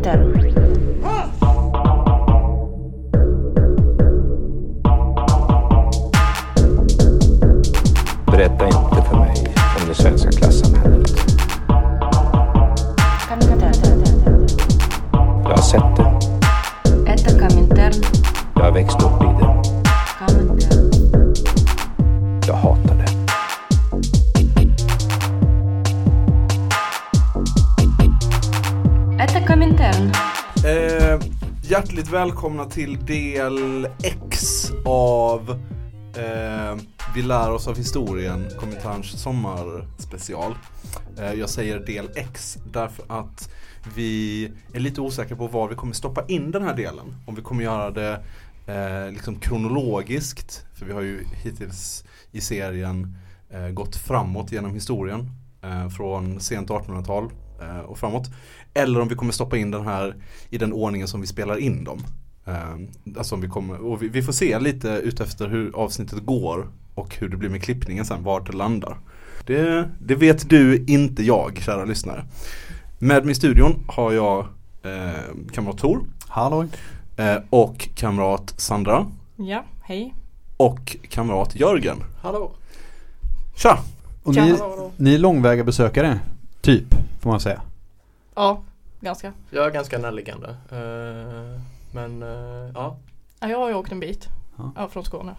interno. Breta välkomna till del X av eh, Vi lär oss av historien, Kominterns sommarspecial. Eh, jag säger del X därför att vi är lite osäkra på var vi kommer stoppa in den här delen. Om vi kommer göra det eh, liksom kronologiskt, för vi har ju hittills i serien eh, gått framåt genom historien. Eh, från sent 1800-tal eh, och framåt. Eller om vi kommer stoppa in den här i den ordningen som vi spelar in dem. Eh, alltså om vi, kommer, och vi, vi får se lite utefter hur avsnittet går och hur det blir med klippningen sen, vart det landar. Det, det vet du, inte jag, kära lyssnare. Med mig i studion har jag eh, kamrat Tor Halloj. eh, och kamrat Sandra Ja, hej. och kamrat Jörgen. Hallå. Tja! Och Tja. ni, Hallå, hallå. ni är långväga besökare, typ, får man säga. Ja, ganska. Jag är ganska närliggande. Eh, men eh, ja. Ja, jag har ju åkt en bit. Ja. Ja, från Skåne.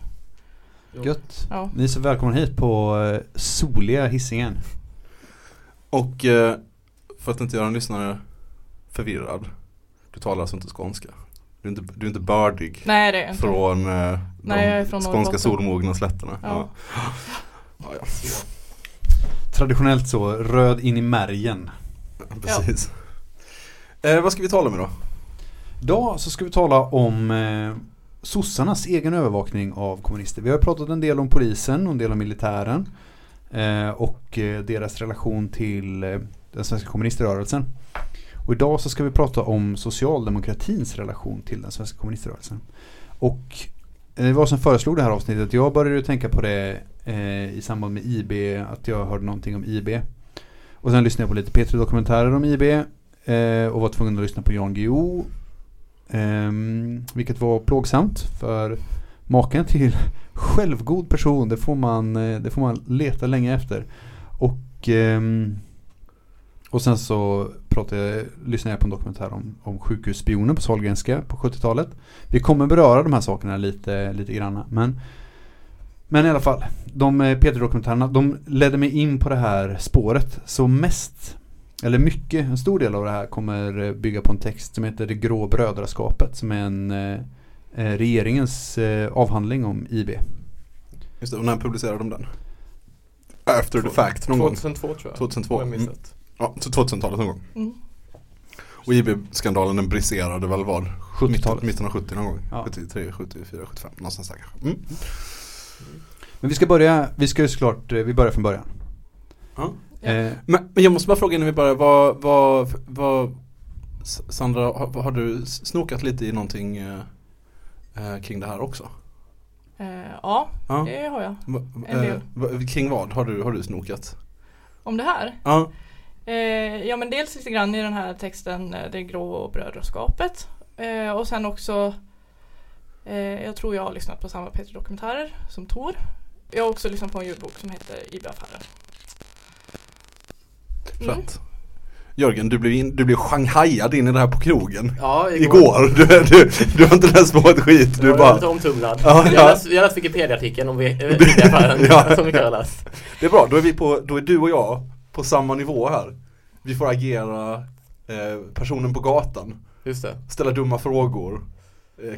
Gött. Ja. Ni är så välkomna hit på eh, soliga Hisingen. Och för att inte göra en lyssnare förvirrad. Du talar alltså inte skånska. Du är inte, du är inte bördig Nej, det är inte. från eh, Nej, jag är de från skånska solmogna slätterna. Ja. Ja, ja, Traditionellt så, röd in i märgen ja. Eh, vad ska vi tala om idag? Idag så ska vi tala om eh, sossarnas egen övervakning av kommunister. Vi har pratat en del om polisen och en del om militären. Eh, och eh, deras relation till eh, den svenska kommuniströrelsen. Och idag så ska vi prata om socialdemokratins relation till den svenska kommuniströrelsen. Och eh, det var som föreslog det här avsnittet. Jag började ju tänka på det eh, i samband med IB, att jag hörde någonting om IB. Och sen lyssnade jag på lite P3-dokumentärer om IB. Eh, och var tvungen att lyssna på Jan Guillou. Eh, vilket var plågsamt för maken till självgod person, det får man, eh, det får man leta länge efter. Och, eh, och sen så pratade jag, lyssnade jag på en dokumentär om, om sjukhusspioner på Sahlgrenska på 70-talet. Vi kommer beröra de här sakerna lite, lite grann. Men, men i alla fall, de eh, P3-dokumentärerna, de ledde mig in på det här spåret. Så mest eller mycket, en stor del av det här kommer eh, bygga på en text som heter Det grå brödraskapet som är en eh, eh, regeringens eh, avhandling om IB. Just det, och när publicerade de den? After the fact, någon gång? 2002 tror jag. 2002. Om jag minns Mm. Ja, så 2000-talet någon gång. Mm. Och IB-skandalen den briserade väl vad? 70-talet. Mitten av 70 någon gång. Ja. 73, 74, 75, någonstans där kanske. Mm. Men vi ska börja, vi ska ju såklart, eh, vi börjar från början. Ja. Eh, Men, men jag måste bara fråga innan vi börjar, vad, vad, vad Sandra, har, har du snokat lite i någonting eh, eh, kring det här också? Eh, ja, Ja. det har jag. Va- En eh, del. va- kring vad har du, har du snokat? Om det här? Ja, Eh, ja, men dels lite grann i den här texten eh, Det grå brödraskapet. Eh, och sen också eh, Jag tror jag har lyssnat på samma P3-dokumentärer som Tor. Jag har också lyssnat på en ljudbok som heter IB-affären. Mm. fett. Jörgen, du blev, in, du blev shanghajad in i det här på krogen. Ja, Igår, du, du, du har inte läst på ett skit, du Jag var lite bara omtumlad. Ja, jag ja. jag läste Wikipedia-artikeln om vi- eh, IB-affären Ja. som läst. Det är bra, då är vi på, då är du och jag på samma nivå här. Vi får agera eh, personen på gatan, Just det. ställa dumma frågor, eh,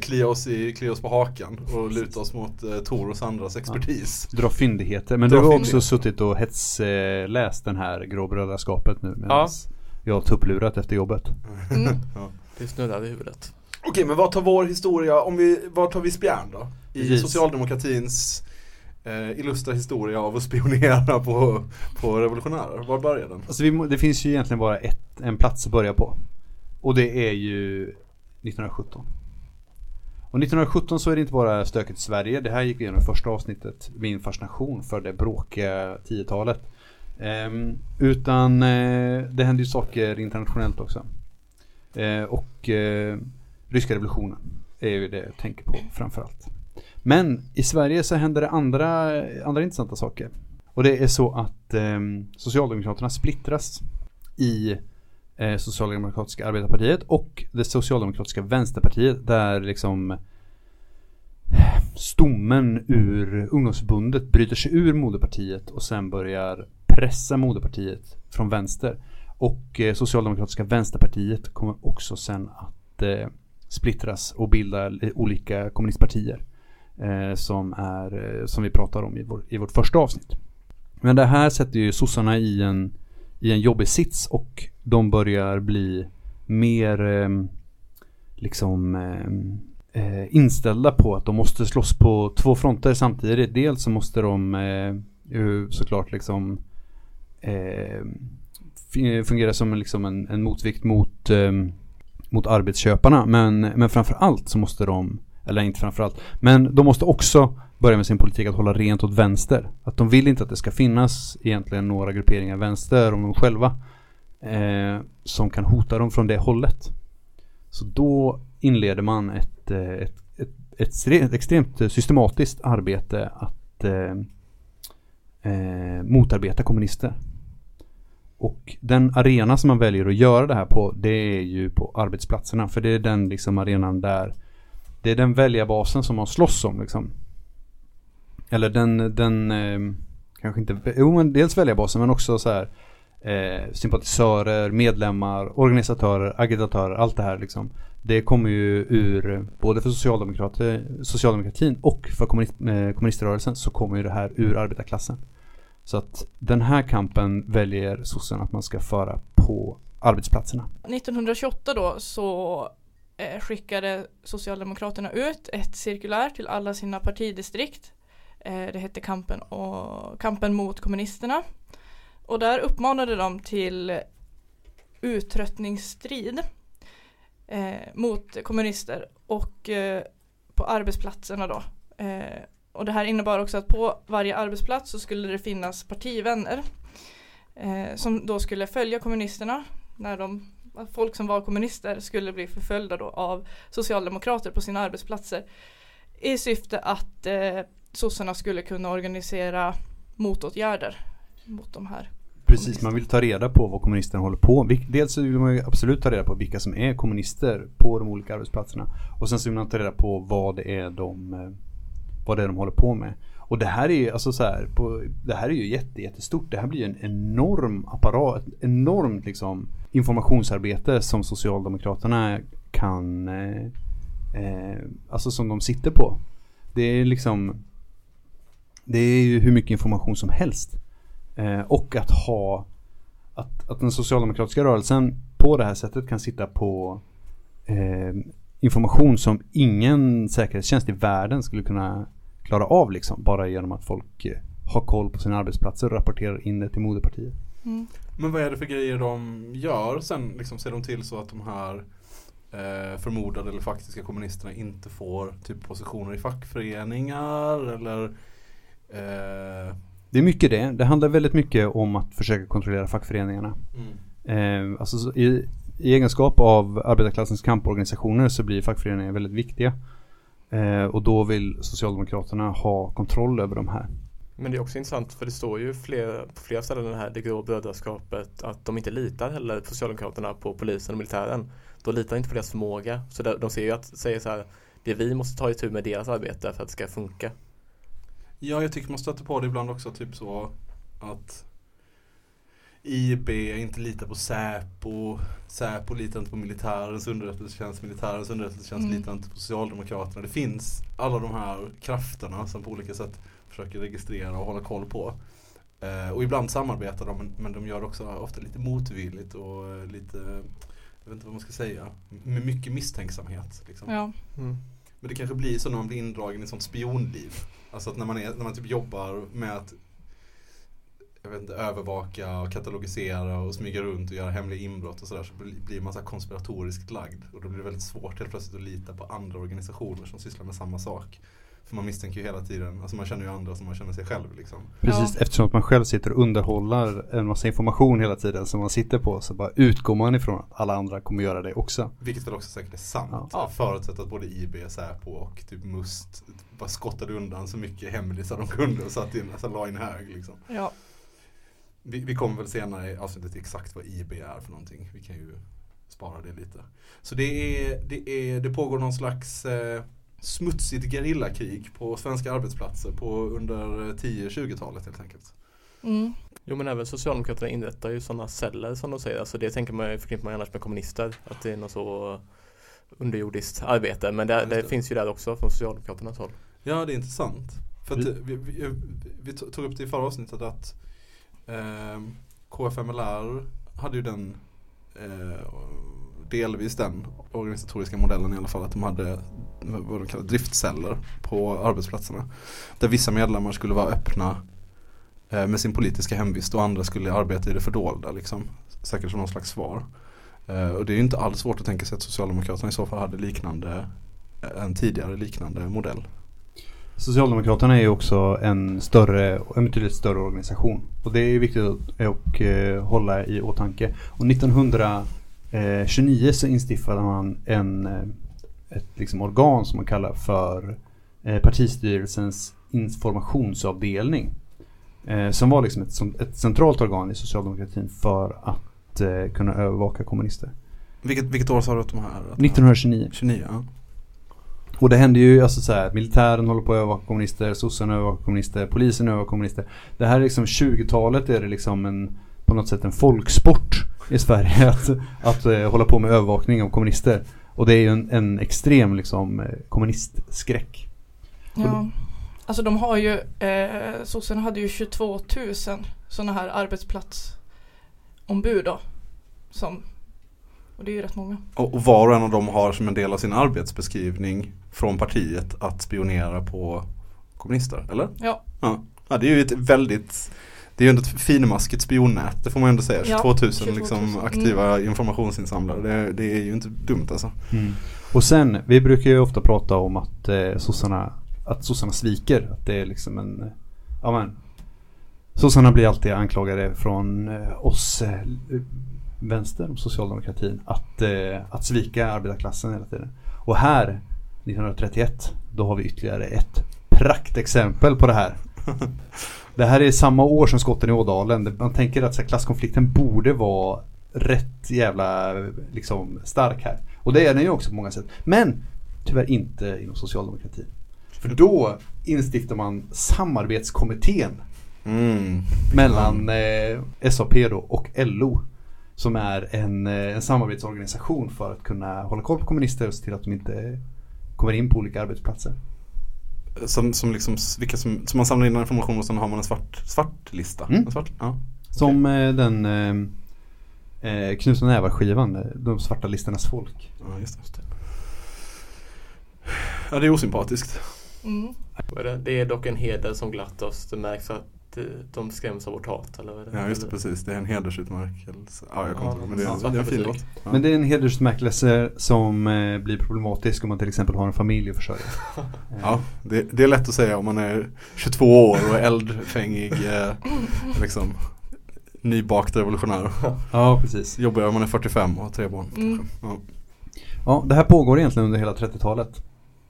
klia, oss i, klia oss på hakan och luta oss mot eh, Tor och Sandras expertis. dra fyndigheter. Men Dra du har också suttit och hetsläst eh, läst den här grå brödraskapet nu. Ja. Ja. Jag har tupplurat efter jobbet. Mm. Ja. Det snurrade i huvudet. Okej, men vad tar vår historia, om vi, vad tar vi spjärn då? I Precis. socialdemokratins eh, illustra historia av att spionera på, på revolutionärer. Var börjar den? Alltså vi, det finns ju egentligen bara ett, en plats att börja på. Och det är ju 1917. Och 1917 så är det inte bara stökigt i Sverige. Det här gick vi igenom i första avsnittet. Min fascination för det bråkiga 10-talet. Ehm, utan eh, det händer ju saker internationellt också. Eh, och eh, ryska revolutionen är ju det jag tänker på framförallt. Men i Sverige så händer det andra, andra intressanta saker. Och det är så att eh, Socialdemokraterna splittras i eh, Socialdemokratiska arbetarpartiet och det Socialdemokratiska vänsterpartiet där liksom eh, stommen ur ungdomsförbundet bryter sig ur moderpartiet och sen börjar pressa moderpartiet från vänster. Och eh, Socialdemokratiska vänsterpartiet kommer också sen att eh, splittras och bilda olika kommunistpartier. Eh, som, är, eh, som vi pratar om i, vår, i vårt första avsnitt. Men det här sätter ju sossarna i en, i en jobbig sits och de börjar bli mer eh, liksom ehm, eh, inställda på att de måste slåss på två fronter samtidigt. Dels så måste de eh, såklart liksom eh, fungera som en, liksom en, en motvikt mot, eh, mot arbetsköparna. Men, men framför allt så måste de, eller inte framför allt, men de måste också börja med sin politik att hålla rent åt vänster. Att de vill inte att det ska finnas egentligen några grupperingar vänster om dem själva eh, som kan hota dem från det hållet. Så då inleder man ett, eh, ett, ett, ett, ett extremt systematiskt arbete att eh, eh, motarbeta kommunister. Och den arena som man väljer att göra det här på det är ju på arbetsplatserna. För det är den liksom arenan där det är den väljarbasen som man slåss om liksom. Eller den, den eh, kanske inte, jo men dels väljarbasen men också så här eh, sympatisörer, medlemmar, organisatörer, agitatörer, allt det här liksom. Det kommer ju ur, både för socialdemokrater, socialdemokratin och för kommunist, eh, kommuniströrelsen så kommer ju det här ur arbetarklassen. Så att den här kampen väljer sossen att man ska föra på arbetsplatserna. 1928 då så eh, skickade Socialdemokraterna ut ett cirkulär till alla sina partidistrikt. Eh, det hette kampen, och, kampen mot kommunisterna. Och där uppmanade de till uttröttningsstrid eh, mot kommunister och eh, på arbetsplatserna då. Eh, och det här innebar också att på varje arbetsplats så skulle det finnas partivänner eh, som då skulle följa kommunisterna när de folk som var kommunister skulle bli förföljda då av socialdemokrater på sina arbetsplatser i syfte att eh, sossarna skulle kunna organisera motåtgärder mot de här. Precis, man vill ta reda på vad kommunisterna håller på med. Dels vill man ju absolut ta reda på vilka som är kommunister på de olika arbetsplatserna. Och sen så vill man ta reda på vad det är de, eh, vad det är de håller på med. Och det här är ju, alltså så här, på, det här är ju jätte, jättestort. Det här blir en enorm apparat, ett enormt liksom informationsarbete som Socialdemokraterna kan, eh, eh, alltså som de sitter på. Det är liksom, det är ju hur mycket information som helst. Eh, och att ha att, att den socialdemokratiska rörelsen på det här sättet kan sitta på eh, information som ingen säkerhetstjänst i världen skulle kunna klara av liksom. Bara genom att folk eh, har koll på sina arbetsplatser och rapporterar in det till moderpartiet. Mm. Men vad är det för grejer de gör sen? Liksom ser de till så att de här eh, förmodade eller faktiska kommunisterna inte får typ positioner i fackföreningar eller eh, Det är mycket det. Det handlar väldigt mycket om att försöka kontrollera fackföreningarna. mm. Eh, alltså så i, i egenskap av arbetarklassens kamporganisationer så blir fackföreningar väldigt viktiga. Eh, och då vill Socialdemokraterna ha kontroll över de här. Men det är också intressant för det står ju fler, på flera ställen här, det grå brödraskapet, att de inte litar heller på Socialdemokraterna på polisen och militären. De litar inte på deras förmåga. Så de, ser ju att, säger så här, det vi måste ta itu med deras arbete för att det ska funka. Ja, jag tycker man stöter på det ibland också, typ så att IB inte litar på Säpo, Säpo litar inte på militärens underrättelsetjänst, militärens underrättelsetjänst Mm. litar inte på Socialdemokraterna. Det finns alla de här krafterna som på olika sätt försöker registrera och hålla koll på. Eh, och ibland samarbetar de, men, men de gör det också ofta lite motvilligt och eh, lite, jag vet inte vad man ska säga, med mycket misstänksamhet. Liksom. Ja. Mm. Men det kanske blir så när man blir indragen i sånt spionliv. Alltså att när man, är, när man typ jobbar med att jag vet inte, övervaka och katalogisera och smyga runt och göra hemliga inbrott och sådär så blir blir man så här konspiratoriskt lagd. Och då blir det väldigt svårt helt plötsligt att lita på andra organisationer som sysslar med samma sak. För man misstänker ju hela tiden, alltså man känner ju andra som man känner sig själv liksom. Precis, eftersom att man själv sitter och underhåller en massa information hela tiden som man sitter på så bara utgår man ifrån att alla andra kommer göra det också. Vilket väl också säkert är sant. Ja. Ja. Förutsatt att både IB, Säpo och typ Must bara skottade undan så mycket hemlisar de kunde och satt in, alltså la in hög liksom. Ja. Vi, vi kommer väl senare i avsnittet exakt vad IB är för någonting. Vi kan ju spara det lite. Så det, är, det, är, det pågår någon slags eh, smutsigt gerillakrig på svenska arbetsplatser på under 10-20-talet helt enkelt. Mm. Jo men även Socialdemokraterna inrättar ju sådana celler som de säger. Alltså det tänker man ju förknippar man annars med kommunister. Att det är något så underjordiskt arbete. Men det, det det. finns ju där också från Socialdemokraternas håll. Ja, det är intressant. För att Vi- eh, vi, vi, vi tog upp det i förra avsnittet att eh, KFMLR hade ju den eh, delvis den organisatoriska modellen i alla fall att de hade vad de kallar driftceller på arbetsplatserna. Där vissa medlemmar skulle vara öppna eh, med sin politiska hemvist och andra skulle arbeta i det fördolda liksom. Säkert som någon slags svar. Eh, och det är ju inte alls svårt att tänka sig att Socialdemokraterna i så fall hade liknande eh, en tidigare liknande modell. Socialdemokraterna är ju också en större, en betydligt större organisation. Och det är ju viktigt att, och, eh, hålla i åtanke. Och 1929 så instiftade man en, eh, ett liksom organ som man kallar för eh, partistyrelsens informationsavdelning. Eh, som var liksom ett, ett centralt organ i socialdemokratin för att eh, kunna övervaka kommunister. Vilket, vilket år sa du att de här? Att de här 1929. 29, ja. Och det händer ju alltså så här, militären håller på att övervaka kommunister, sossarna övervakar kommunister, polisen övervakar kommunister. Det här är liksom 20-talet är det liksom en, på något sätt en folksport i Sverige att, att eh, hålla på med övervakning av kommunister. Och det är ju en, en extrem liksom eh, kommunistskräck. Ja. Alltså de har ju, eh, sossarna hade ju 22 000 sådana här arbetsplatsombud då. Som, och det är ju rätt många. Och, och var och en av dem har som en del av sin arbetsbeskrivning från partiet att spionera på kommunister, eller? Ja. Ja, ja det är ju ett väldigt det är ju ändå ett finmaskigt spionnät, det får man ju ändå säga. Ja, 22 000 22 000, liksom aktiva informationsinsamlare, det, det är ju inte dumt alltså. Och sen, vi brukar ju ofta prata om att eh, sossarna, att sossarna sviker. Att det är liksom en, ja men. Sossarna blir alltid anklagade från eh, oss eh, vänster socialdemokratin att, eh, att svika arbetarklassen hela tiden. Och här, 1931, då har vi ytterligare ett praktexempel på det här. Det här är samma år som skotten i Ådalen. Man tänker att så här, klasskonflikten borde vara rätt jävla liksom, stark här. Och det är den ju också på många sätt. Men tyvärr inte inom socialdemokratin. För då instiftar man samarbetskommittén Mm. mellan eh, SAP då och LO. Som är en, eh, en samarbetsorganisation för att kunna hålla koll på kommunister och se till att de inte kommer in på olika arbetsplatser. Som, som liksom, vilka som, som man samlar in information och sen har man en svart, svart lista. Mm. En svart, ja. Som eh, den eh, eh, Knutna nävar skivan, eh, de svarta listornas folk. ja, just det. Just det. Ja, det är osympatiskt. Mm. Det är dock en heder som glatt oss. Det märks att eh, de skräms av vårt hat eller vad är det? Ja, just det, precis. Det är en hedersutmärkelse. Ja, jag kommer ihåg, men det är, Ja, det är en fin låt. Ja. Men det är en hedersutmärkelse som eh, blir problematisk om man till exempel har en familj att försörja. Ja, det, det är lätt att säga om man är 22 år och eldfängig, eh, liksom nybakt revolutionär. ja, precis. Jobbigare om man är 45 och har tre barn. Mm. Ja. Ja, det här pågår egentligen under hela 30-talet.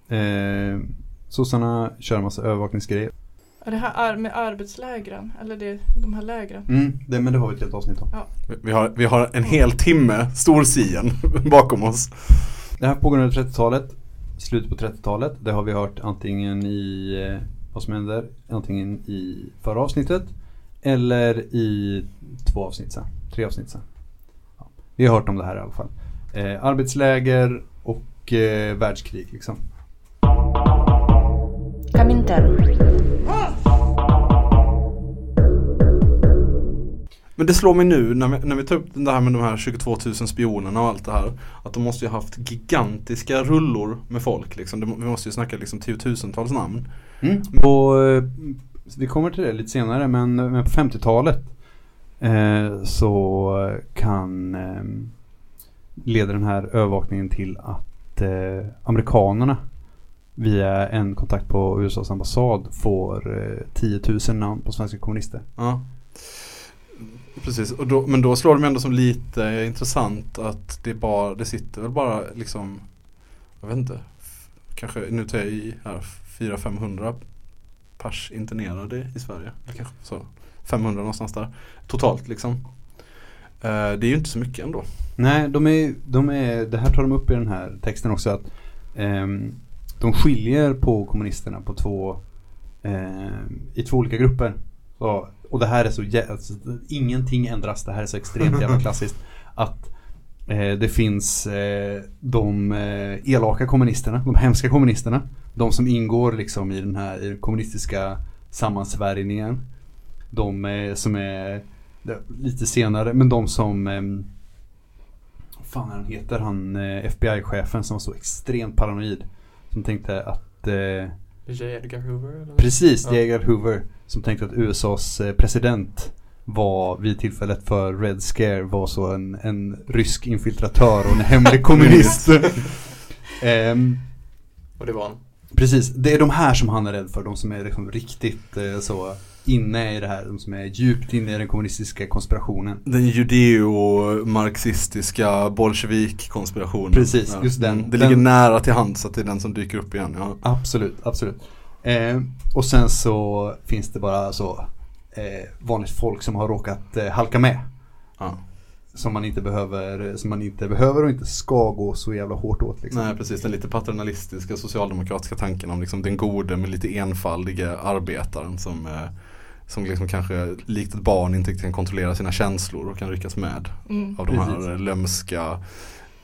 Eh, sossarna kör en massa övervakningsgrejer. Är det här ar- med arbetslägren? Eller det, de här lägren? Mm, det, men det har vi ett helt avsnitt om. Vi- Vi, har, vi har en hel timme storsien bakom oss. Det här pågår under 30-talet, slutet på 30-talet. Det har vi hört antingen i eh, vad som händer, antingen i förra avsnittet eller i två avsnitt sen, tre avsnitt sen. Ja, vi har hört om det här i alla fall. Eh, arbetsläger och eh, världskrig liksom. Comintern. Men det slår mig nu när vi, när vi tar upp det här med de här 22 000 spionerna och allt det här. Att de måste ju haft gigantiska rullor med folk liksom. Må- vi måste ju snacka liksom tiotusentals namn. Mm. Och, eh, vi kommer till det lite senare men, men på 50-talet eh, så kan eh, leder den här övervakningen till att eh, amerikanerna via en kontakt på USAs ambassad får eh, 10 000 namn på svenska kommunister. Ja. Precis, och då, men då slår mig ändå som lite intressant att det bara, det sitter väl bara liksom, jag vet inte, kanske, nu tar jag i här, 400-500 pers internerade i Sverige. Kanske så, 500 någonstans där. Totalt liksom. Eh, det är ju inte så mycket ändå. Nej, de är, de är, det här tar de upp i den här texten också att ehm, de skiljer på kommunisterna på två, ehm, i två olika grupper. Så, och det här är så, jä- alltså, ingenting ändras, det här är så extremt jävla klassiskt. Att eh, det finns eh, de eh, elaka kommunisterna, de hemska kommunisterna. De som ingår liksom i den här i den kommunistiska sammansvärjningen. De eh, som är lite senare, men de som ehm, vad fan han heter, han eh, FBI-chefen som var så extremt paranoid. Som tänkte att, J. Edgar Hoover? Eller? precis, Ja. Edgar Hoover. Som tänkte att USAs eh, president var vid tillfället för Red Scare var så en, en rysk infiltratör och en hemlig kommunist. Ehm, Och det var han. Precis, det är de här som han är rädd för. De som är liksom riktigt eh, så inne i det här. De som är djupt inne i den kommunistiska konspirationen. Den judeo-marxistiska bolsjevik-konspirationen. Precis, just den. Det Den- ligger nära till hands att det är den som dyker upp igen. Ja. Absolut, absolut. Eh, och sen så finns det bara så eh, vanligt folk som har råkat eh, halka med. Ja. Som man inte behöver, som man inte behöver och inte ska gå så jävla hårt åt liksom. Nej precis, den lite paternalistiska socialdemokratiska tanken om liksom den gode men lite enfaldiga arbetaren som, eh, som liksom kanske likt ett barn inte kan kontrollera sina känslor och kan ryckas med Mm. av de Precis. här eh, lömska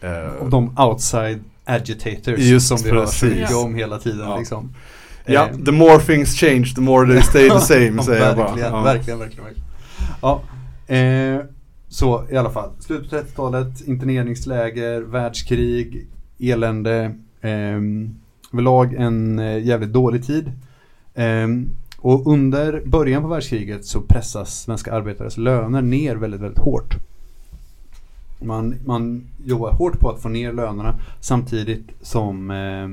eh, Och de outside agitators Just som vi hör precis. mycket om hela tiden Ja. liksom. Ja, Eh, the more things change the more they stay the same säger jag bara. verkligen, Ja. verkligen, verkligen, verkligen. Ja, eh, så i alla fall. Slutet på 30-talet, interneringsläger, världskrig, elände. Eh, överlag en eh, jävligt dålig tid. Eh, och under början på världskriget så pressas svenska arbetares löner ner väldigt, väldigt hårt. Man, man jobbar hårt på att få ner lönerna samtidigt som eh,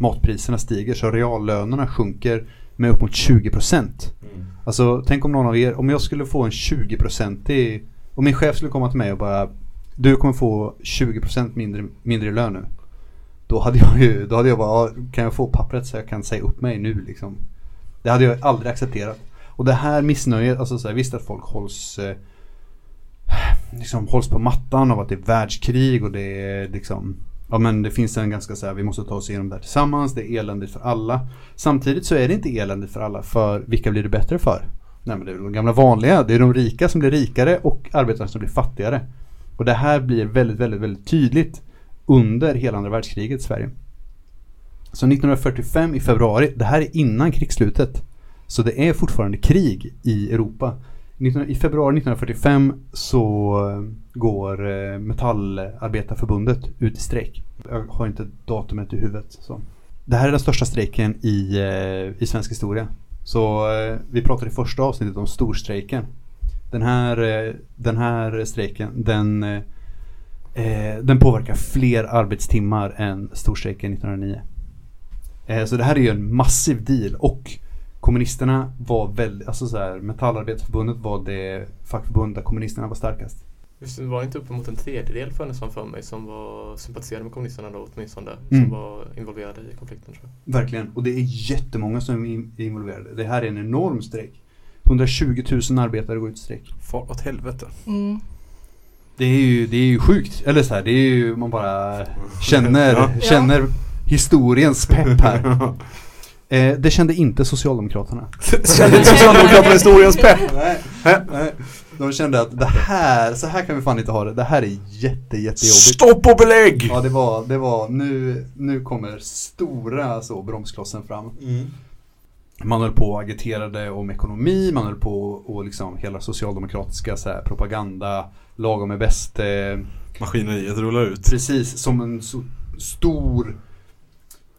matpriserna stiger så reallönerna sjunker med upp mot 20%. Mm. Alltså tänk om någon av er, om jag skulle få en 20% om min chef skulle komma till mig och bara Du kommer få 20% mindre, mindre lön nu. Då hade jag ju, då hade jag bara, "Ja, kan jag få pappret så jag kan säga upp mig nu liksom. Det hade jag aldrig accepterat. Och det här missnöjet, alltså så här, visst att folk hålls eh, liksom hålls på mattan av att det är världskrig och det är liksom Ja men det finns en ganska så här, vi måste ta oss igenom det här tillsammans, det är eländigt för alla. Samtidigt så är det inte eländigt för alla, för vilka blir det bättre för? Nej men det är de gamla vanliga, det är de rika som blir rikare och arbetarna som blir fattigare. Och det här blir väldigt, väldigt, väldigt tydligt under hela andra världskriget i Sverige. Så 1945 i februari, det här är innan krigsslutet. Så det är fortfarande krig i Europa. I februari 1945 så eh, går eh, Metallarbetarförbundet ut i strejk. Jag har inte datumet i huvudet. Så. Det här är den största strejken i, eh, i svensk historia. Så vi pratade i första avsnittet om storstrejken. Den här, den här strejken, den, den påverkar fler arbetstimmar än storstrejken 1909. Eh, så det här är ju en massiv deal och kommunisterna var väldigt, alltså så här, Metallarbetarförbundet var det fackförbund där kommunisterna var starkast. Just det, var det inte uppemot en tredjedel för nästan för mig som var sympatiserade med kommunisterna då åtminstone. Mm. Som var involverade i konflikten tror jag. Verkligen, och det är jättemånga som är involverade. Det här är en enorm strejk. 120 000 arbetare går ut i strejk. Far åt helvete. Mm. Det är ju, det är ju sjukt. Eller så här, det är ju, man bara känner, Ja. känner historiens pepp här. Eh, det kände inte Socialdemokraterna. Kände inte Socialdemokraterna historiens pepp? Nej, nej. De kände att det här, så här kan vi fan inte ha det. Det här är jätte, jättejobbigt. Stopp och belägg! Ja det var, det var, nu, nu kommer stora så bromsklossen fram. Mm. Man höll på och agiterade om ekonomi, man höll på och liksom hela socialdemokratiska så här, propaganda, lagom är bäst. Eh, Maskineriet rullar ut. precis som en så stor,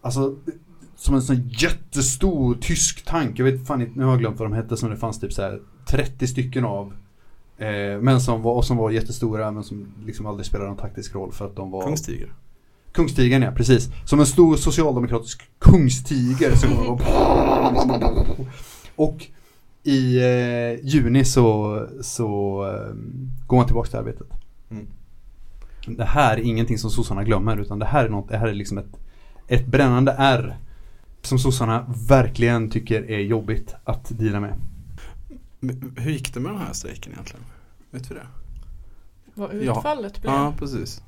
alltså som en sån jättestor tysk tank. Jag vet fan inte, nu har jag glömt vad de hette som det fanns typ så här 30 stycken av. Eh, men som var, och som var jättestora men som liksom aldrig spelade någon taktisk roll för att de var Kungstiger. Kungstigern ja, precis. Som en stor socialdemokratisk kungstiger. som och- och i eh, juni så, så eh, går man tillbaka till arbetet. Mm. Det här är ingenting som sossarna glömmer utan det här är, något, det här är liksom ett, ett brännande R som sossarna verkligen tycker är jobbigt att dela med. Men Hur gick det med den här strejken egentligen? Vet vi det? Vad Ja. utfallet blev? Ja, precis.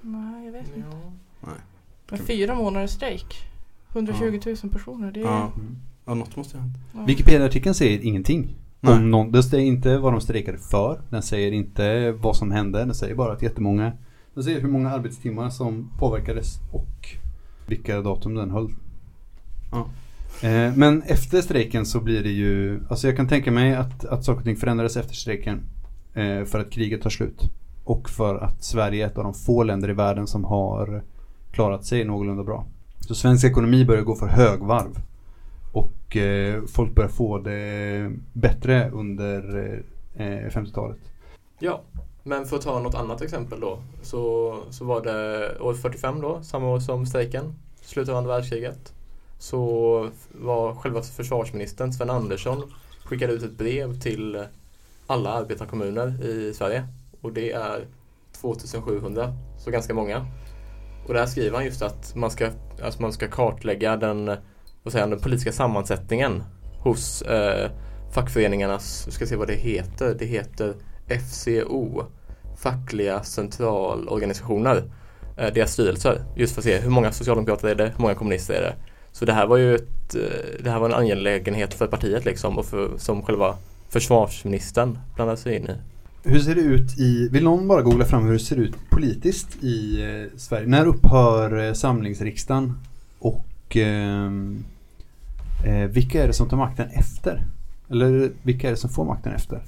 Nej, jag vet inte. Ja. Men fyra månaders strejk. 120 000 personer. Det är... Ja. Mm. ja, något måste ha hänt. ja. Wikipedia-artikeln säger ingenting. Nej. Om någon, den säger inte vad de strejkade för. Den säger inte vad som hände. Den säger bara att jättemånga. Den säger hur många arbetstimmar som påverkades och vilka datum den höll. Ja. Eh, men efter strejken så blir det ju, alltså jag kan tänka mig att, att saker och ting förändrades efter strejken. Eh, för att kriget tar slut. Och för att Sverige är ett av de få länder i världen som har klarat sig någorlunda bra. Så svensk ekonomi börjar gå för högvarv. Och eh, folk börjar få det bättre under eh, 50-talet. Ja, men för att ta något annat exempel då så, så var det år 45 då, samma år som strejken, slutet av andra världskriget. Så var själva försvarsministern Sven Andersson skickade ut ett brev till alla arbetarkommuner i Sverige och det är 2700, så ganska många. Och där skriver han just att man ska, alltså man ska kartlägga den, vad säger han, den politiska sammansättningen hos eh, fackföreningarnas, vi ska se vad det heter, det heter FCO, fackliga centralorganisationer, eh, deras styrelser, just för att se hur många socialdemokrater är det, hur många kommunister är det. Så det här var ju ett, eh, det här var en angelägenhet för partiet liksom och för, som själva försvarsministern blandade sig in i. Hur ser det ut i, vill någon bara googla fram hur det ser ut politiskt i eh, Sverige? När upphör eh, samlingsriksdagen? Och ehm, eh, vilka är det som tar makten efter? Eller vilka är det som får makten efter?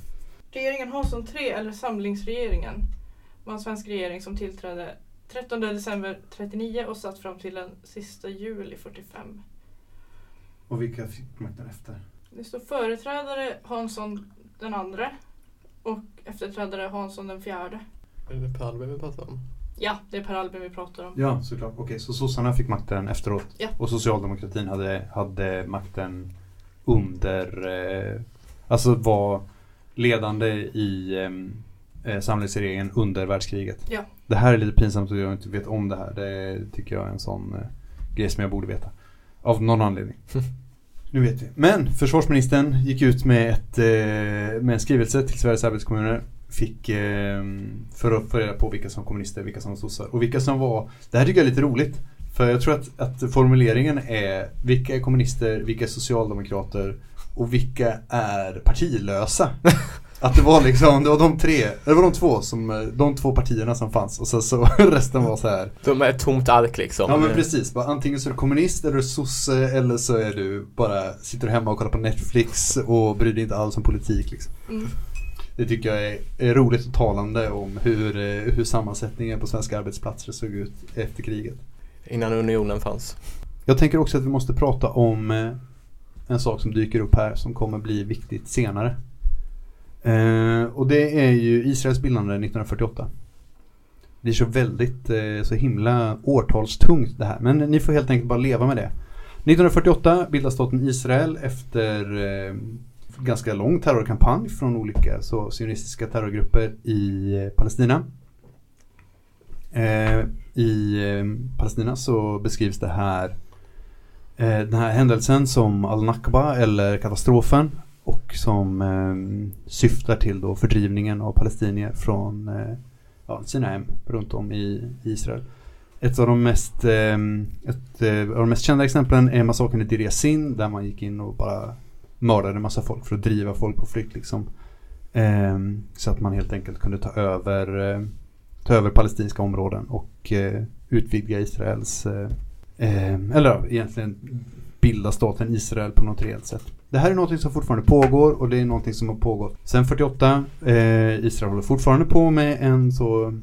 Regeringen har som tre, eller samlingsregeringen, var en svensk regering som tillträdde 13 december 39 och satt fram till den sista juli 45. Och vilka fick makten efter? Det står företrädare Hansson den andra och efterträdare Hansson den fjärde. Är det Per Albin vi pratar om? Ja, det är Per Albin vi pratar om. Ja, såklart. Okej, så sossarna fick makten efteråt. Ja. Och socialdemokratin hade, hade makten under, eh, alltså var ledande i ehm, eh, samlingsregeringen under världskriget. Ja. Det här är lite pinsamt att jag inte vet om det här. Det tycker jag är en sån eh, grej som jag borde veta. Av någon anledning. nu vet vi. Men försvarsministern gick ut med, ett, eh, med en skrivelse till Sveriges arbetskommuner. Fick eh, för att få reda på vilka som var kommunister, vilka som var sossar och vilka som var Det här tycker jag är lite roligt. För jag tror att, att formuleringen är vilka är kommunister, vilka är socialdemokrater och vilka är partilösa. Att det var liksom, det var de tre, det var de två som, de två partierna som fanns och så, så resten var så här. De är ett tomt ark liksom. Ja men precis, bara, antingen så är du kommunist eller sosse eller så är du bara sitter hemma och kollar på Netflix och bryr dig inte alls om politik liksom. Mm. Det tycker jag är, är roligt och talande om hur, eh, hur sammansättningen på svenska arbetsplatser såg ut efter kriget. Innan unionen fanns. Jag tänker också att vi måste prata om eh, en sak som dyker upp här som kommer bli viktigt senare. Eh, och det är ju Israels bildande 1948. Det är så väldigt, eh, så himla årtalstungt det här. Men ni får helt enkelt bara leva med det. 1948 bildas staten Israel efter eh, ganska lång terrorkampanj från olika så, sionistiska terrorgrupper i eh, Palestina. Eh, I eh, Palestina så beskrivs det här Eh, den här händelsen som al-Nakba eller katastrofen och som eh, syftar till då fördrivningen av palestinier från eh, ja, sina hem runt om i Israel. Ett av de mest, eh, ett, eh, av de mest kända exemplen är massakern i Deir Yassin där man gick in och bara mördade en massa folk för att driva folk på flykt liksom. Eh, så att man helt enkelt kunde ta över, eh, ta över palestinska områden och eh, utvidga Israels, eh, eh, eller egentligen bilda staten Israel på något reellt sätt. Det här är något som fortfarande pågår och det är något som har pågått sedan 48. Eh, Israel håller fortfarande på med en så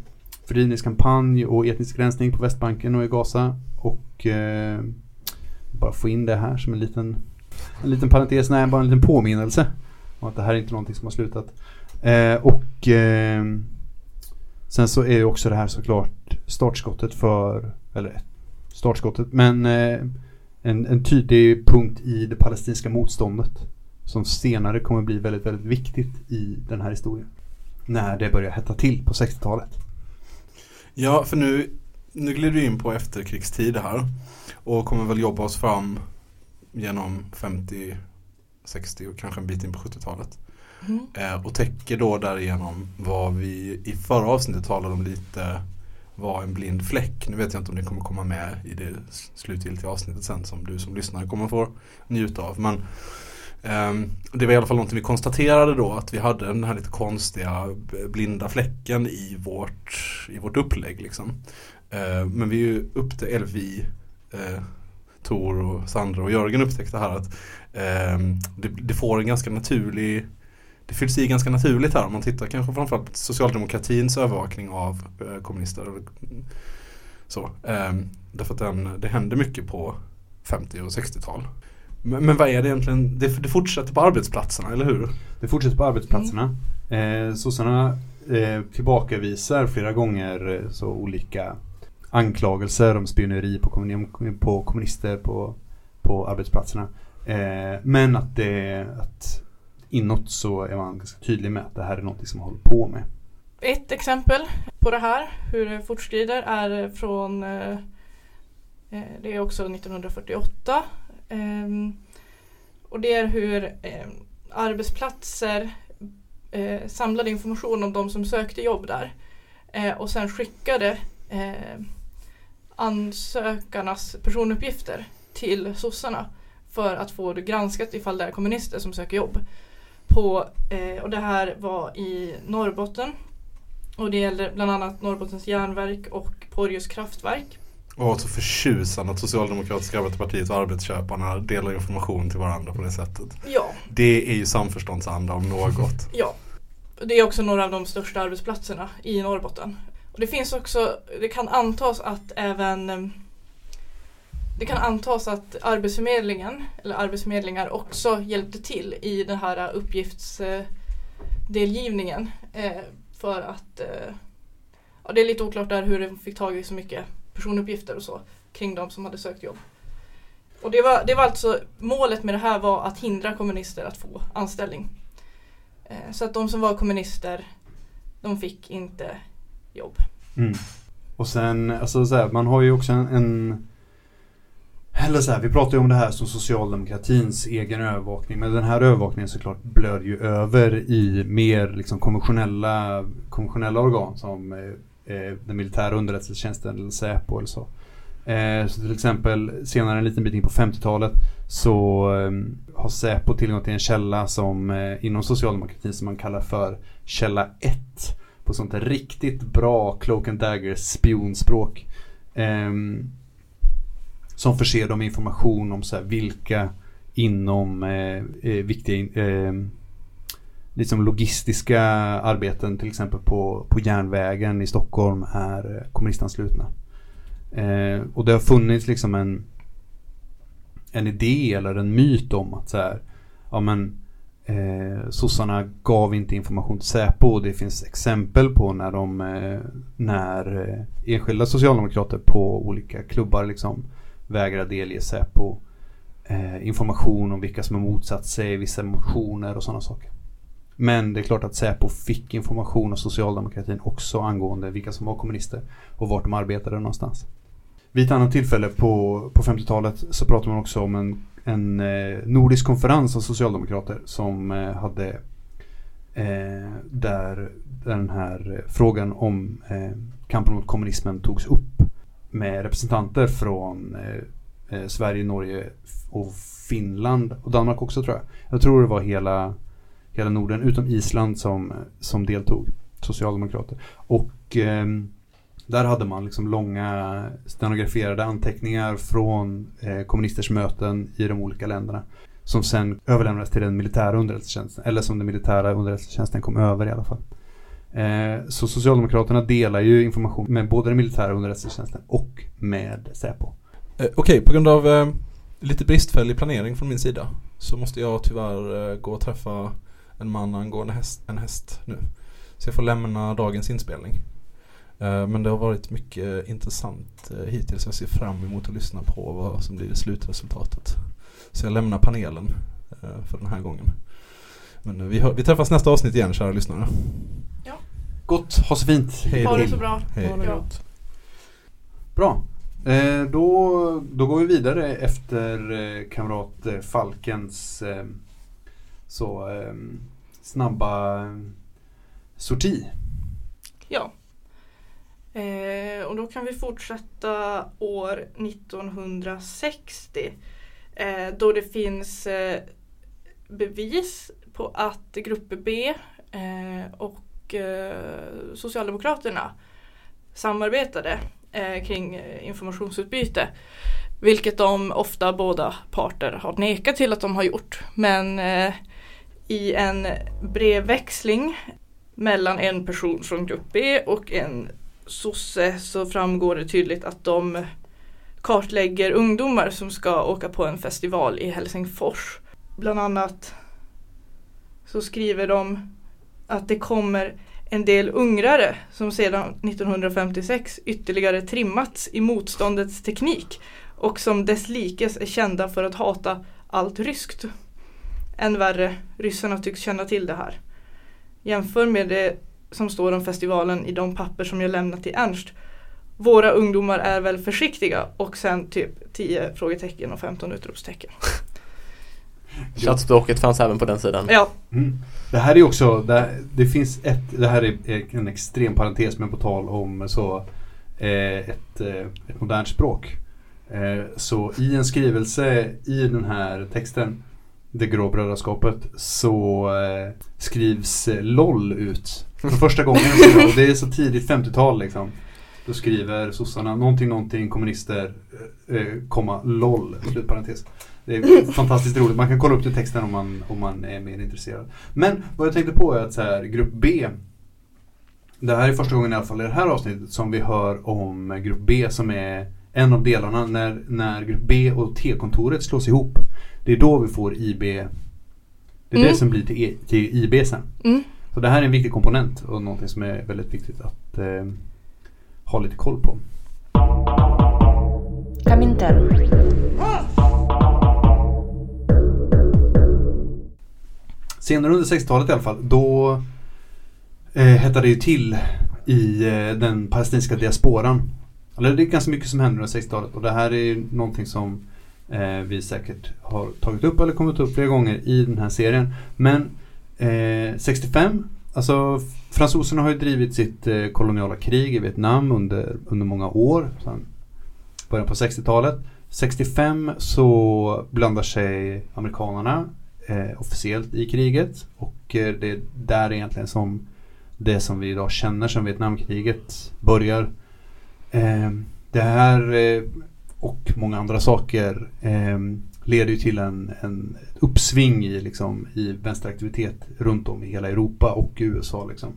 fördrivningskampanj och etnisk rensning på Västbanken och i Gaza. Och eh, bara få in det här som en liten, en liten parentes, nej bara en liten påminnelse om att det här är inte någonting som har slutat. Eh, och eh, sen så är ju också det här såklart startskottet för Eller ett startskottet. Men eh, en, en tydlig punkt i det palestinska motståndet. Som senare kommer bli väldigt, väldigt viktigt i den här historien. När det börjar hetta till på 60-talet. Ja, för nu, nu glider vi in på efterkrigstid här. Och kommer väl jobba oss fram genom 50, 60 och kanske en bit in på 70-talet. Mm. Eh, och täcker då därigenom vad vi i förra avsnittet talade om lite var en blind fläck. Nu vet jag inte om det kommer komma med i det slutgiltiga avsnittet sen som du som lyssnare kommer få njuta av. Men eh, det var i alla fall någonting vi konstaterade då att vi hade den här lite konstiga blinda fläcken i vårt, i vårt upplägg. Liksom. Eh, men vi är ju eller vi, eh, Tor och Sandra och Jörgen upptäckte här att ehm, det, det får en ganska naturlig det fylls i ganska naturligt här om man tittar kanske framförallt på socialdemokratins övervakning av eh, kommunister. Så, ehm, därför att den, det händer mycket på 50 och 60-tal. Men, men vad är det egentligen? Det, det fortsätter på arbetsplatserna, eller hur? Det fortsätter på arbetsplatserna. Eh, sossarna eh, tillbakavisar flera gånger eh, så olika anklagelser om spioneri på, kommuni- på kommunister på, på arbetsplatserna. Eh, men att det att inåt så är man ganska tydlig med att det här är något som man håller på med. Ett exempel på det här, hur det fortskrider, är från eh, eh, Det är också 1948. Ehm, och det är hur eh, arbetsplatser samlade information om de som sökte jobb där. Och sen skickade ansökarnas personuppgifter till sossarna för att få det granskat ifall det är kommunister som söker jobb. På, eh, och det här var i Norrbotten. Och det gäller bland annat Norrbottens järnverk och Porjus kraftverk. Och så förtjusande att Socialdemokratiska arbetarpartiet och arbetsköparna delar information till varandra på det sättet. Ja, Det är ju samförståndsanda om något. ja. Det är också några av de största arbetsplatserna i Norrbotten. Och det finns också, det kan antas att även eh, det kan antas att Arbetsförmedlingen eller arbetsförmedlingar också hjälpte till i den här uppgiftsdelgivningen. Eh, för att eh, ja, det är lite oklart där hur de fick tag i så mycket personuppgifter och så kring de som hade sökt jobb. Och det var, det var alltså målet med det här var att hindra kommunister att få anställning. Eh, så att de som var kommunister de fick inte jobb. Mm. Och sen, alltså så här, man har ju också en, en eller så här, vi pratar ju om det här som socialdemokratins egen övervakning. Men den här övervakningen såklart blöder ju över i mer liksom konventionella, konventionella organ som eh, eh, den militära underrättelsetjänsten eller Säpo eller så. Eh, så till exempel senare en liten bit in på 50-talet så eh, har Säpo tillgång till en källa som eh, inom socialdemokratin som man kallar för källa 1 på sånt där riktigt bra cloak and dagger spionspråk. Ehm, som förser dem med information om så här, vilka inom eh, eh viktiga eh, liksom logistiska arbeten till exempel på, på järnvägen i Stockholm är eh, kommunistanslutna. Eh, och det har funnits liksom en en idé eller en myt om att så här, ja men eh, sossarna gav inte information till Säpo och det finns exempel på när de eh, när eh, enskilda socialdemokrater på olika klubbar liksom vägrar delge Säpo eh, information om vilka som har motsatt sig vissa motioner och sådana saker. Men det är klart att Säpo fick information av socialdemokratin också angående vilka som var kommunister och vart de arbetade någonstans. Vid ett annat tillfälle på, på 50-talet så pratade man också om en, en eh, nordisk konferens av socialdemokrater som eh, hade eh, där den här eh, frågan om eh, kampen mot kommunismen togs upp med representanter från eh, eh, Sverige, Norge och Finland och Danmark också tror jag. Jag tror det var hela, hela Norden utom Island som, som deltog, socialdemokrater. Och eh, där hade man liksom långa stenograferade anteckningar från eh, kommunisters möten i de olika länderna. Som sen överlämnades till den militära underrättelsetjänsten. Eller som den militära underrättelsetjänsten kom över i alla fall. Eh, så Socialdemokraterna delar ju information med både den militära underrättelsetjänsten och med Säpo. Eh, Okej, på grund av eh, lite bristfällig planering från min sida så måste jag tyvärr eh, gå och träffa en man angående häst, en häst nu. Så jag får lämna dagens inspelning. Eh, Men det har varit mycket intressant eh, hittills. Jag ser fram emot att lyssna på vad som blir slutresultatet. Så jag lämnar panelen eh, för den här gången. Men eh, vi, hör, vi träffas nästa avsnitt igen kära lyssnare. Gott, ha så fint. Hej Ha det så bra. Hej. Ha det gott. Bra. Eh, då, då går vi vidare efter eh, kamrat eh, Falkens eh, så eh, snabba eh, sorti. Ja. Eh, och då kan vi fortsätta år 1960. Eh, då det finns eh, bevis på att grupp B eh, och Socialdemokraterna samarbetade eh, kring eh, informationsutbyte. Vilket de ofta båda parter har nekat till att de har gjort. Men i en brevväxling mellan en person från grupp B och en sosse så framgår det tydligt att de kartlägger ungdomar som ska åka på en festival i Helsingfors. Bland annat så skriver de att det kommer en del ungrare som sedan 1956 ytterligare trimmats i motståndets teknik och som desslikes är kända för att hata allt ryskt. Än värre, ryssarna tycks känna till det här. Jämför med det som står om festivalen i de papper som jag lämnat till Ernst. Våra ungdomar är väl försiktiga och sen typ 10 frågetecken och 15 utropstecken. Chattspråket fanns även på den sidan. Ja, Mm. Det här är också, det, det finns ett, det här är en extrem parentes men på tal om så eh, ett, eh, ett modernt språk. Eh, så i en skrivelse i den här texten, Det grå brödraskapet, så eh, skrivs LOL ut. För första gången. Så, och det är så tidigt 50-tal liksom. Då skriver sossarna någonting, någonting, kommunister, eh, eh, komma, LOL, slutparentes. Det är fantastiskt roligt. Man kan kolla upp den texten om man, om man är mer intresserad. Men vad jag tänkte på är att så här, grupp B. Det här är första gången i alla fall i det här avsnittet som vi hör om grupp B som är en av delarna när, när grupp B och T-kontoret slås ihop. Det är då vi får IB. Det är mm. det som blir till, e, till IB sen. Mm. Så det här är en viktig komponent och någonting som är väldigt viktigt att eh, ha lite koll på. Kaminter. Senare under 60-talet i alla fall, då eh, hettade det ju till i eh, den palestinska diasporan. Eller det är ganska mycket som händer under 60-talet och det här är någonting som eh, vi säkert har tagit upp eller kommit upp flera gånger i den här serien. Men eh, 65, alltså fransoserna har ju drivit sitt eh, koloniala krig i Vietnam under, under många år, sedan början på 60-talet. 65 så blandar sig amerikanerna eh, officiellt i kriget och eh, det är där egentligen som det som vi idag känner som Vietnamkriget börjar. Eh, det här eh, och många andra saker eh, leder ju till en, en uppsving i, liksom, i vänsteraktivitet runt om i hela Europa och USA. Liksom.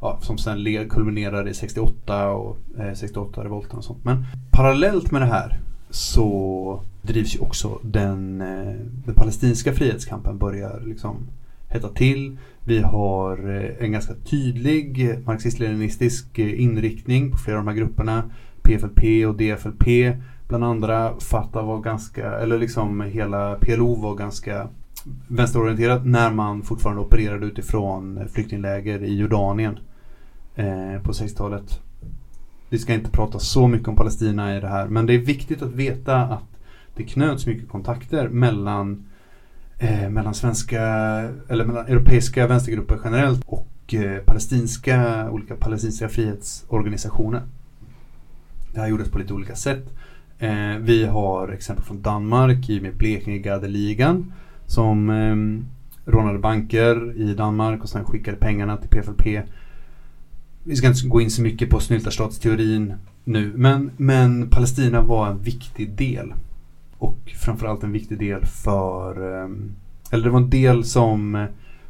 Ja, som sen kulminerar i 68 och eh, 68-revolten och sånt. Men parallellt med det här så drivs ju också den, eh, den palestinska frihetskampen börjar liksom hetta till. Vi har eh, en ganska tydlig marxist-leninistisk eh, inriktning på flera av de här grupperna. PFLP och DFLP bland andra. Fatah var ganska, eller liksom hela PLO var ganska vänsterorienterat när man fortfarande opererade utifrån flyktingläger i Jordanien eh, på 60-talet. Vi ska inte prata så mycket om Palestina i det här men det är viktigt att veta att det knöts mycket kontakter mellan eh, mellan svenska eller mellan europeiska vänstergrupper generellt och eh, palestinska olika palestinska frihetsorganisationer. Det här gjordes på lite olika sätt. Eh, vi har exempel från Danmark i med Blekinge-Gardeligan som eh, rånade banker i Danmark och sen skickade pengarna till PFLP. Vi ska inte gå in så mycket på snyltarstatsteorin nu men, men Palestina var en viktig del. Och framförallt en viktig del för ehm, eller det var en del som eh,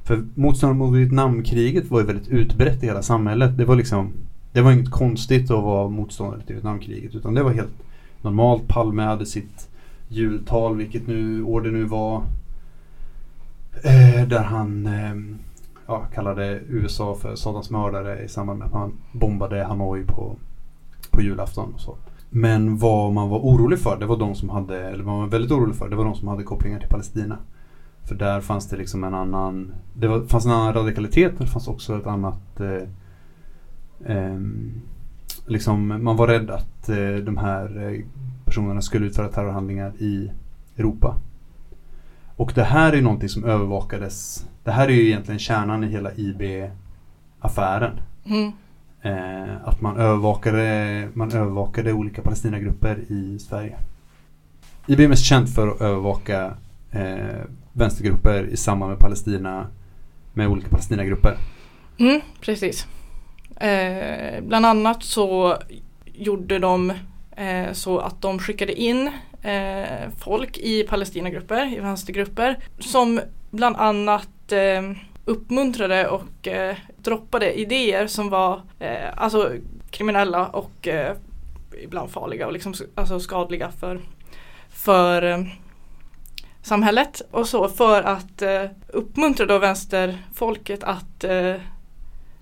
för motståndet mot Vietnamkriget var ju väldigt utbrett i hela samhället. Det var liksom Det var inget konstigt att vara motståndare till Vietnamkriget utan det var helt normalt. Palme hade sitt jultal, vilket nu år det nu var. Eh, där han ehm, ja, kallade USA för Satans mördare i samband med att man bombade Hanoi på, på julafton och så. Men vad man var orolig för, det var de som hade, eller vad man var väldigt orolig för, det var de som hade kopplingar till Palestina. För där fanns det liksom en annan, det var, fanns en annan radikalitet men det fanns också ett annat eh, eh, liksom, man var rädd att eh, de här eh, personerna skulle utföra terrorhandlingar i Europa. Och det här är någonting som övervakades. Det här är ju egentligen kärnan i hela IB-affären. Mm. Eh, att man övervakade, man övervakade olika Palestinagrupper i Sverige. IB är mest känt för att övervaka eh, vänstergrupper i samband med Palestina med olika Palestinagrupper. Mm, precis. Eh, bland annat så gjorde de eh, så att de skickade in eh, folk i Palestinagrupper, i vänstergrupper, som bland annat eh, uppmuntrade och eh, droppade idéer som var eh, alltså kriminella och eh, ibland farliga och liksom, alltså skadliga för, för eh, samhället och så för att eh, uppmuntra då vänsterfolket att eh,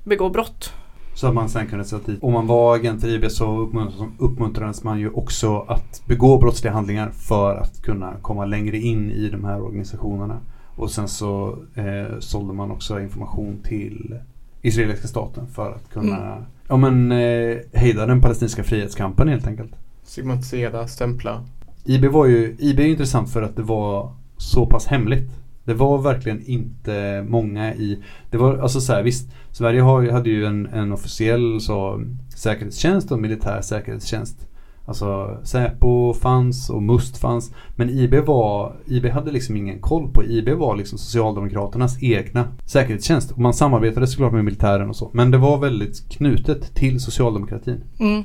begå brott. Så att man sen kunde sätta dit. Om man var agent i IB så uppmuntrades, man ju också att begå brottsliga handlingar för att kunna komma längre in i de här organisationerna. Och sen så eh, sålde man också information till israeliska staten för att kunna Mm. ja, men, eh, hejda den palestinska frihetskampen helt enkelt. Stigmatisera, stämpla. IB var ju IB är ju intressant för att det var så pass hemligt. Det var verkligen inte många i Det var alltså så här, visst Sverige har, hade ju en, en officiell så, säkerhetstjänst och militär säkerhetstjänst. Alltså Säpo fanns och MUST fanns. Men IB var IB hade liksom ingen koll på IB var liksom Socialdemokraternas egna säkerhetstjänst. Och man samarbetade såklart med militären och så. Men det var väldigt knutet till socialdemokratin. Mm.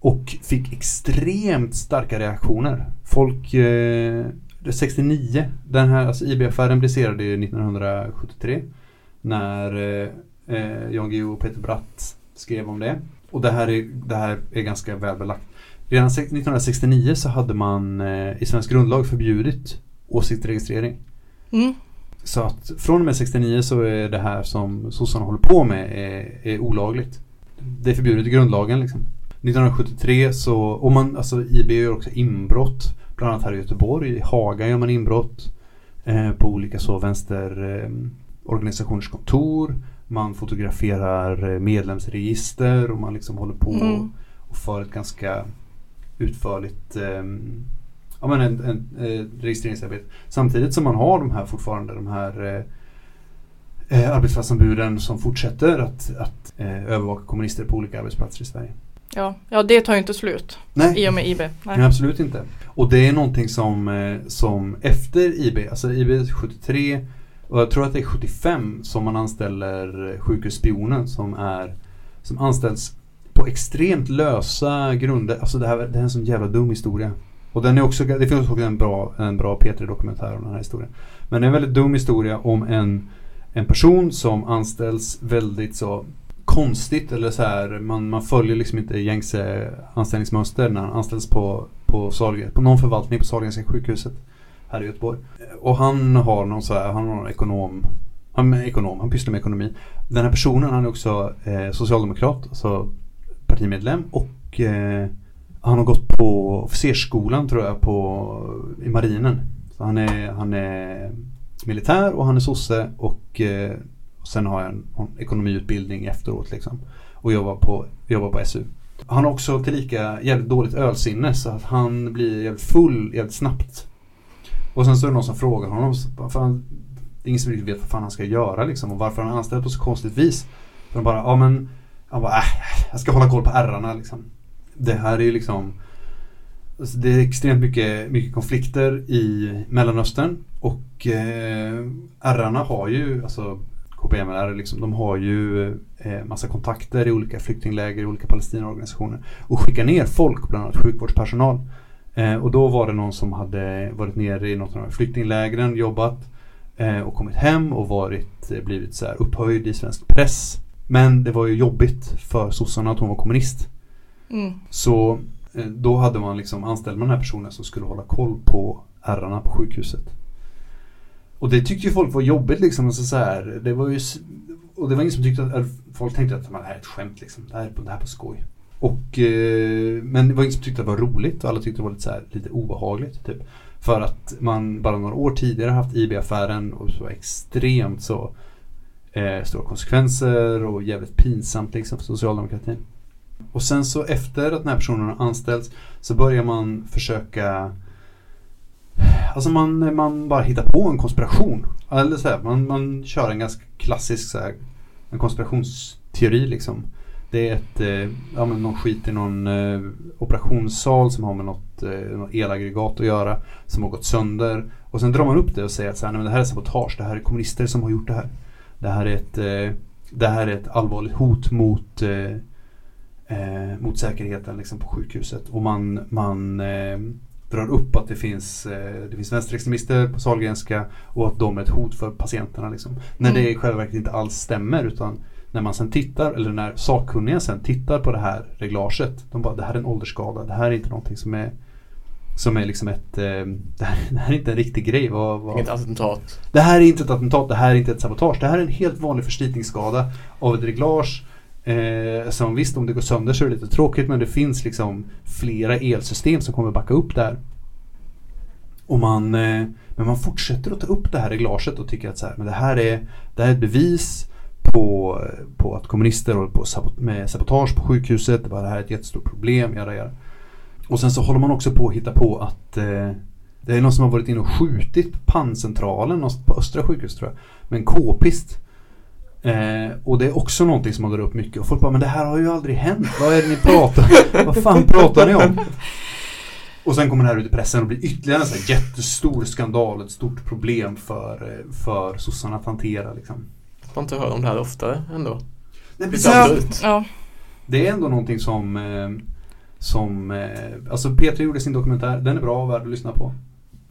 Och fick extremt starka reaktioner. Folk, eh, 69, den här alltså IB-affären briserade ju 1973. När eh, eh, Jan Guillou och Peter Bratt skrev om det. Och det här är, det här är ganska väl belagt. Redan se- 1969 så hade man eh, i svensk grundlag förbjudit åsiktsregistrering. Mm. Så att från och med 69 så är det här som sossarna håller på med är, är olagligt. Det är förbjudet i grundlagen liksom. 1973 så, och man, alltså IB gör också inbrott. Bland annat här i Göteborg, i Haga gör man inbrott. Eh, på olika så vänster eh, kontor. Man fotograferar eh, medlemsregister och man liksom håller på Mm. och för ett ganska utförligt eh, ja, men en, en, eh, registreringsarbete. Samtidigt som man har de här fortfarande de här eh, eh, arbetsplatsombuden som fortsätter att, att eh, övervaka kommunister på olika arbetsplatser i Sverige. Ja. ja, det tar ju inte slut Nej, i och med IB. Nej. Nej, absolut inte. Och det är någonting som, eh, som efter IB, alltså IB 73 och jag tror att det är 75 som man anställer sjukhusspionen som är som anställs på extremt lösa grunder. Alltså det här det här är en sån jävla dum historia. Och den är också, det finns också en bra, en bra P3 dokumentär om den här historien. Men det är en väldigt dum historia om en, en person som anställs väldigt så konstigt eller så här, man, man följer liksom inte gängse anställningsmönster när han anställs på, på, Sahlgren, på någon förvaltning på Sahlgrenska sjukhuset här i Göteborg. Och han har någon så här, han har någon ekonom, han är ekonom, han pysslar med ekonomi. Den här personen han är också eh, socialdemokrat, alltså partimedlem och eh, han har gått på officersskolan tror jag på, i marinen. Så han är, han är militär och han är sosse och eh, sen har jag en, en ekonomiutbildning efteråt liksom. Och jobbar på, jobbar på SU. Han har också tillika jävligt dåligt ölsinne så att han blir jävligt full jävligt snabbt. Och sen så är det någon som frågar honom, För han, det är ingen som riktigt vet vad fan han ska göra liksom och varför han är anställd på så konstigt vis. Så de bara, ja men, han bara, äh, jag ska hålla koll på ärrarna liksom. Det här är ju liksom alltså det är extremt mycket, mycket konflikter i Mellanöstern och eh, ärrarna har ju, alltså KPML liksom, de har ju eh, massa kontakter i olika flyktingläger, i olika palestinaorganisationer och skickar ner folk, bland annat sjukvårdspersonal. Eh, och då var det någon som hade varit nere i något av de här flyktinglägren, jobbat eh, och kommit hem och varit, eh, blivit så här upphöjd i svensk press. Men det var ju jobbigt för sossarna att hon var kommunist. Mm. Så eh, då hade man liksom anställd med den här personen som skulle hålla koll på ärrarna på sjukhuset. Och det tyckte ju folk var jobbigt liksom. Och så, så här, det var ju, och det var ingen som tyckte att, folk tänkte att det här är ett skämt liksom. Det här är på, det här är på skoj. Och, eh, men det var ingen som tyckte att det var roligt och alla tyckte det var lite, så här, lite obehagligt. Typ. För att man bara några år tidigare haft IB-affären och så var extremt så eh, stora konsekvenser och jävligt pinsamt liksom för socialdemokratin. Och sen så efter att den här personen har anställts så börjar man försöka Alltså man, man bara hittar på en konspiration. Eller så här, man, man kör en ganska klassisk så här, en konspirationsteori liksom. Det är ett, eh, ja men någon skit i någon eh, operationssal som har med något, eh, något elaggregat att göra. Som har gått sönder. Och sen drar man upp det och säger att så här, nej, men det här är sabotage. Det här är kommunister som har gjort det här. Det här är ett, eh, det här är ett allvarligt hot mot eh, eh, mot säkerheten liksom, på sjukhuset. Och man, man eh, drar upp att det finns, eh, det finns vänsterextremister på Sahlgrenska och att de är ett hot för patienterna. Liksom. När det i själva verket inte alls stämmer utan när man sen tittar, eller när sakkunniga sen tittar på det här reglaget. De bara, det här är en åldersskada, det här är inte någonting som är som är liksom ett, eh, det, här, det här är inte en riktig grej. Vad, vad, Inget attentat. det här är inte ett attentat, det här är inte ett sabotage. Det här är en helt vanlig förslitningsskada av ett reglage. Eh, som visst, om det går sönder så är det lite tråkigt men det finns liksom flera elsystem som kommer backa upp där. Och man, eh, men man fortsätter att ta upp det här reglaget och tycker att så här, men det här är, det här är ett bevis på, på att kommunister håller på sabot- med sabotage på sjukhuset. Det, bara, det här är ett jättestort problem. Jada, jada. Och sen så håller man också på att hitta på att eh, det är någon som har varit inne och skjutit på panncentralen på Östra sjukhus tror jag. Med en k-pist. Eh, och det är också någonting som man drar upp mycket. Och folk bara, men det här har ju aldrig hänt. Vad är det ni pratar Vad fan pratar ni om? Och sen kommer det här ut i pressen och blir ytterligare en sån här jättestor skandal. Ett stort problem för, eh, för sossarna att hantera liksom. Man inte hör om det här oftare ändå. Nej, absurt. Ja. Det är ändå någonting som, eh, som eh, alltså Peter gjorde sin dokumentär, den är bra och värd att lyssna på.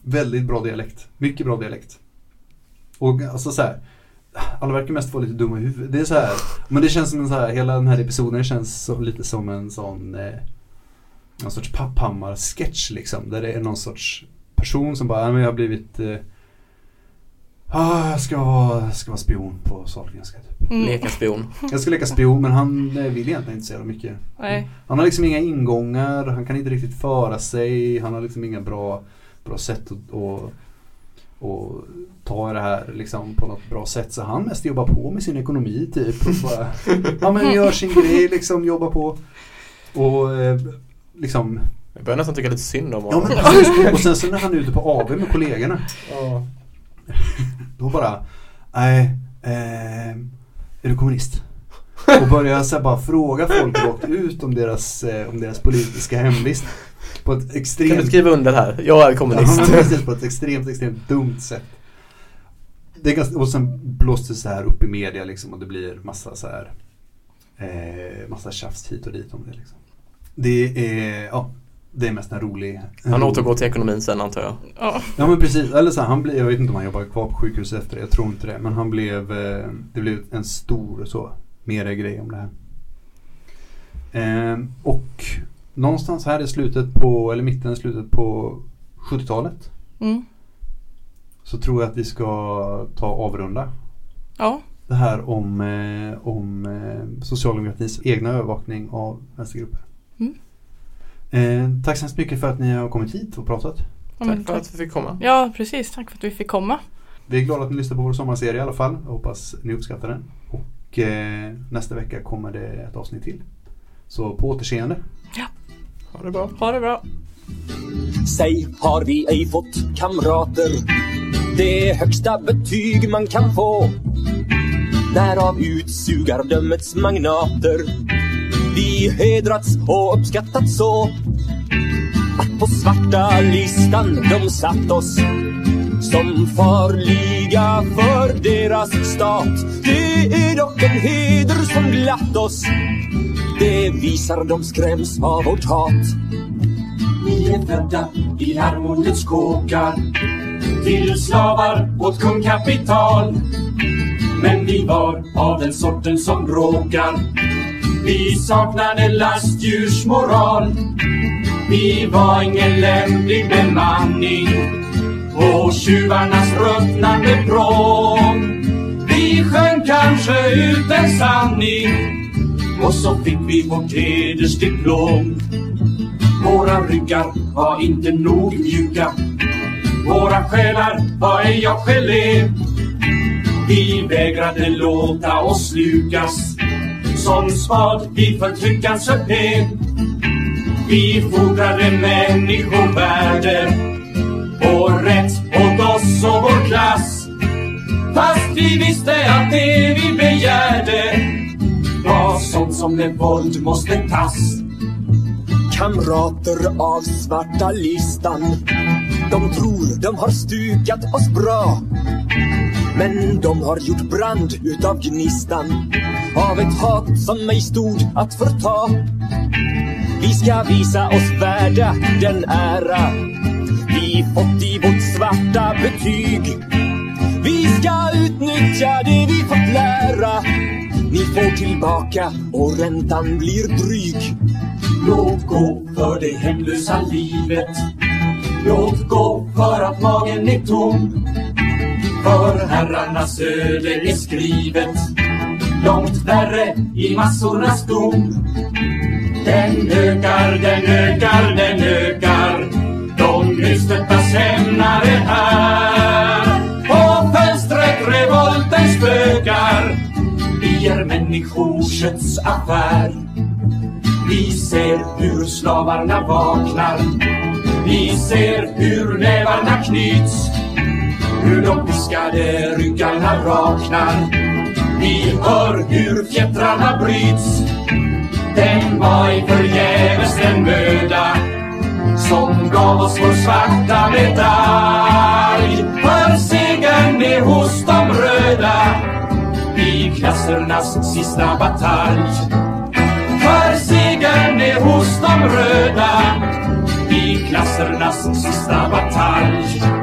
Väldigt bra dialekt, mycket bra dialekt. Och alltså så här, alla verkar mest vara lite dumma i huvudet. Det är så här, men det känns som en så här, hela den här episoden känns så, lite som en sån, eh, någon sorts Papphammar-sketch liksom. Där det är någon sorts person som bara, "Ja, men jag har blivit eh, Ah, jag ska vara, ska vara spion på Sahlgrenska typ. Mm. Leka spion. Jag ska leka spion men han eh, vill egentligen inte så jävla mycket. Nej. Han har liksom inga ingångar, han kan inte riktigt föra sig, han har liksom inga bra, bra sätt att, att, att ta det här liksom på något bra sätt. Så han mest jobbar på med sin ekonomi typ. Och bara, ja men gör sin grej liksom, jobbar på. Och eh, liksom, Jag börjar nästan tycka lite synd om ja honom. men precis. Och sen så när han är ute på AV med kollegorna. Ja. Då bara, nej, eh, är du kommunist? Och börjar så bara fråga folk rakt ut om deras, eh, om deras politiska hemvist. På ett Kan du extremt, skriva under här? Jag är kommunist. Ja, precis, på ett extremt, extremt dumt sätt. Det är ganska, och sen blåste det så här upp i media liksom och det blir massa så här eh, massa tjafs hit och dit om det liksom. Det är, ja, det är mest en rolig en Han rolig- återgår till ekonomin sen antar jag. Ja. Ja men precis, eller så här, han blev, jag vet inte om han jobbar kvar på sjukhuset efter det, jag tror inte det. Men han blev, eh, det blev en stor så, mera grej om det här. Ehm, och någonstans här i slutet på, eller mitten i slutet på 70-talet Mm. så tror jag att vi ska ta avrunda Ja. det här om, eh, om eh, socialdemokratins egna övervakning av vänstergrupper. Mm. Eh, tack så hemskt mycket för att ni har kommit hit och pratat. Ja, Tack för tack. att vi fick komma. Ja, precis. Tack för att vi fick komma. Vi är glada att ni lyssnar på vår sommarserie i alla fall. Jag hoppas ni uppskattar den. Och eh, nästa vecka kommer det ett avsnitt till. Så på återseende. Ha det bra. Ha det bra. Säg, har vi ej fått kamrater? Det högsta betyg man kan få. När av utsugardömets magnater vi hedrats och uppskattats så att på svarta listan de satt oss som farliga för deras stat. Det är dock en heder som glatt oss. Det visar de skräms av vårt hat. Vi är födda i armodets kåkar. Till slavar åt kung kapital. Men vi var av den sorten som bråkar Vi saknade lastdjursmoral Vi var ingen lämplig bemanning. På tjuvarnas ruttnande pråm. Vi sjöng kanske ut en sanning och så fick vi vårt hedersdiplom. Våra ryggar var inte nog mjuka. Våra själar var ej av gelé. Vi vägrade låta oss slukas som spad i förtryckarens öppet. Vi fordrade människovärde och rätt åt oss och vår klass. Fast vi visste att det vi begärde var sånt som med våld måste tas. Kamrater av svarta listan De tror de har stukat oss bra. Men de har gjort brand utav gnistan Av ett hat som mig stod att förta. Vi ska visa oss värda den ära Vi fått i vårt svarta betyg. Vi ska utnyttja det vi fått lära. Ni får tillbaka och räntan blir dryg Låt gå för det hemlösa livet. Låt gå för att magen är tom. För herrarnas öde är skrivet. Långt värre i massornas dom. Den ökar, den ökar, den ökar. De nystöttas hämnare här. På fönstret revolten spökar. Vi människokötts affär. Vi ser hur slavarna vaknar. Vi ser hur nävarna knyts. Hur de piskade ryggarna raknar. Vi hör hur fjättrarna bryts. Den var ej förgäves den möda som gav oss vår svarta medalj. För segern är hos de röda klassernas sista batalj. För segern är hos de röda i klassernas sista batalj.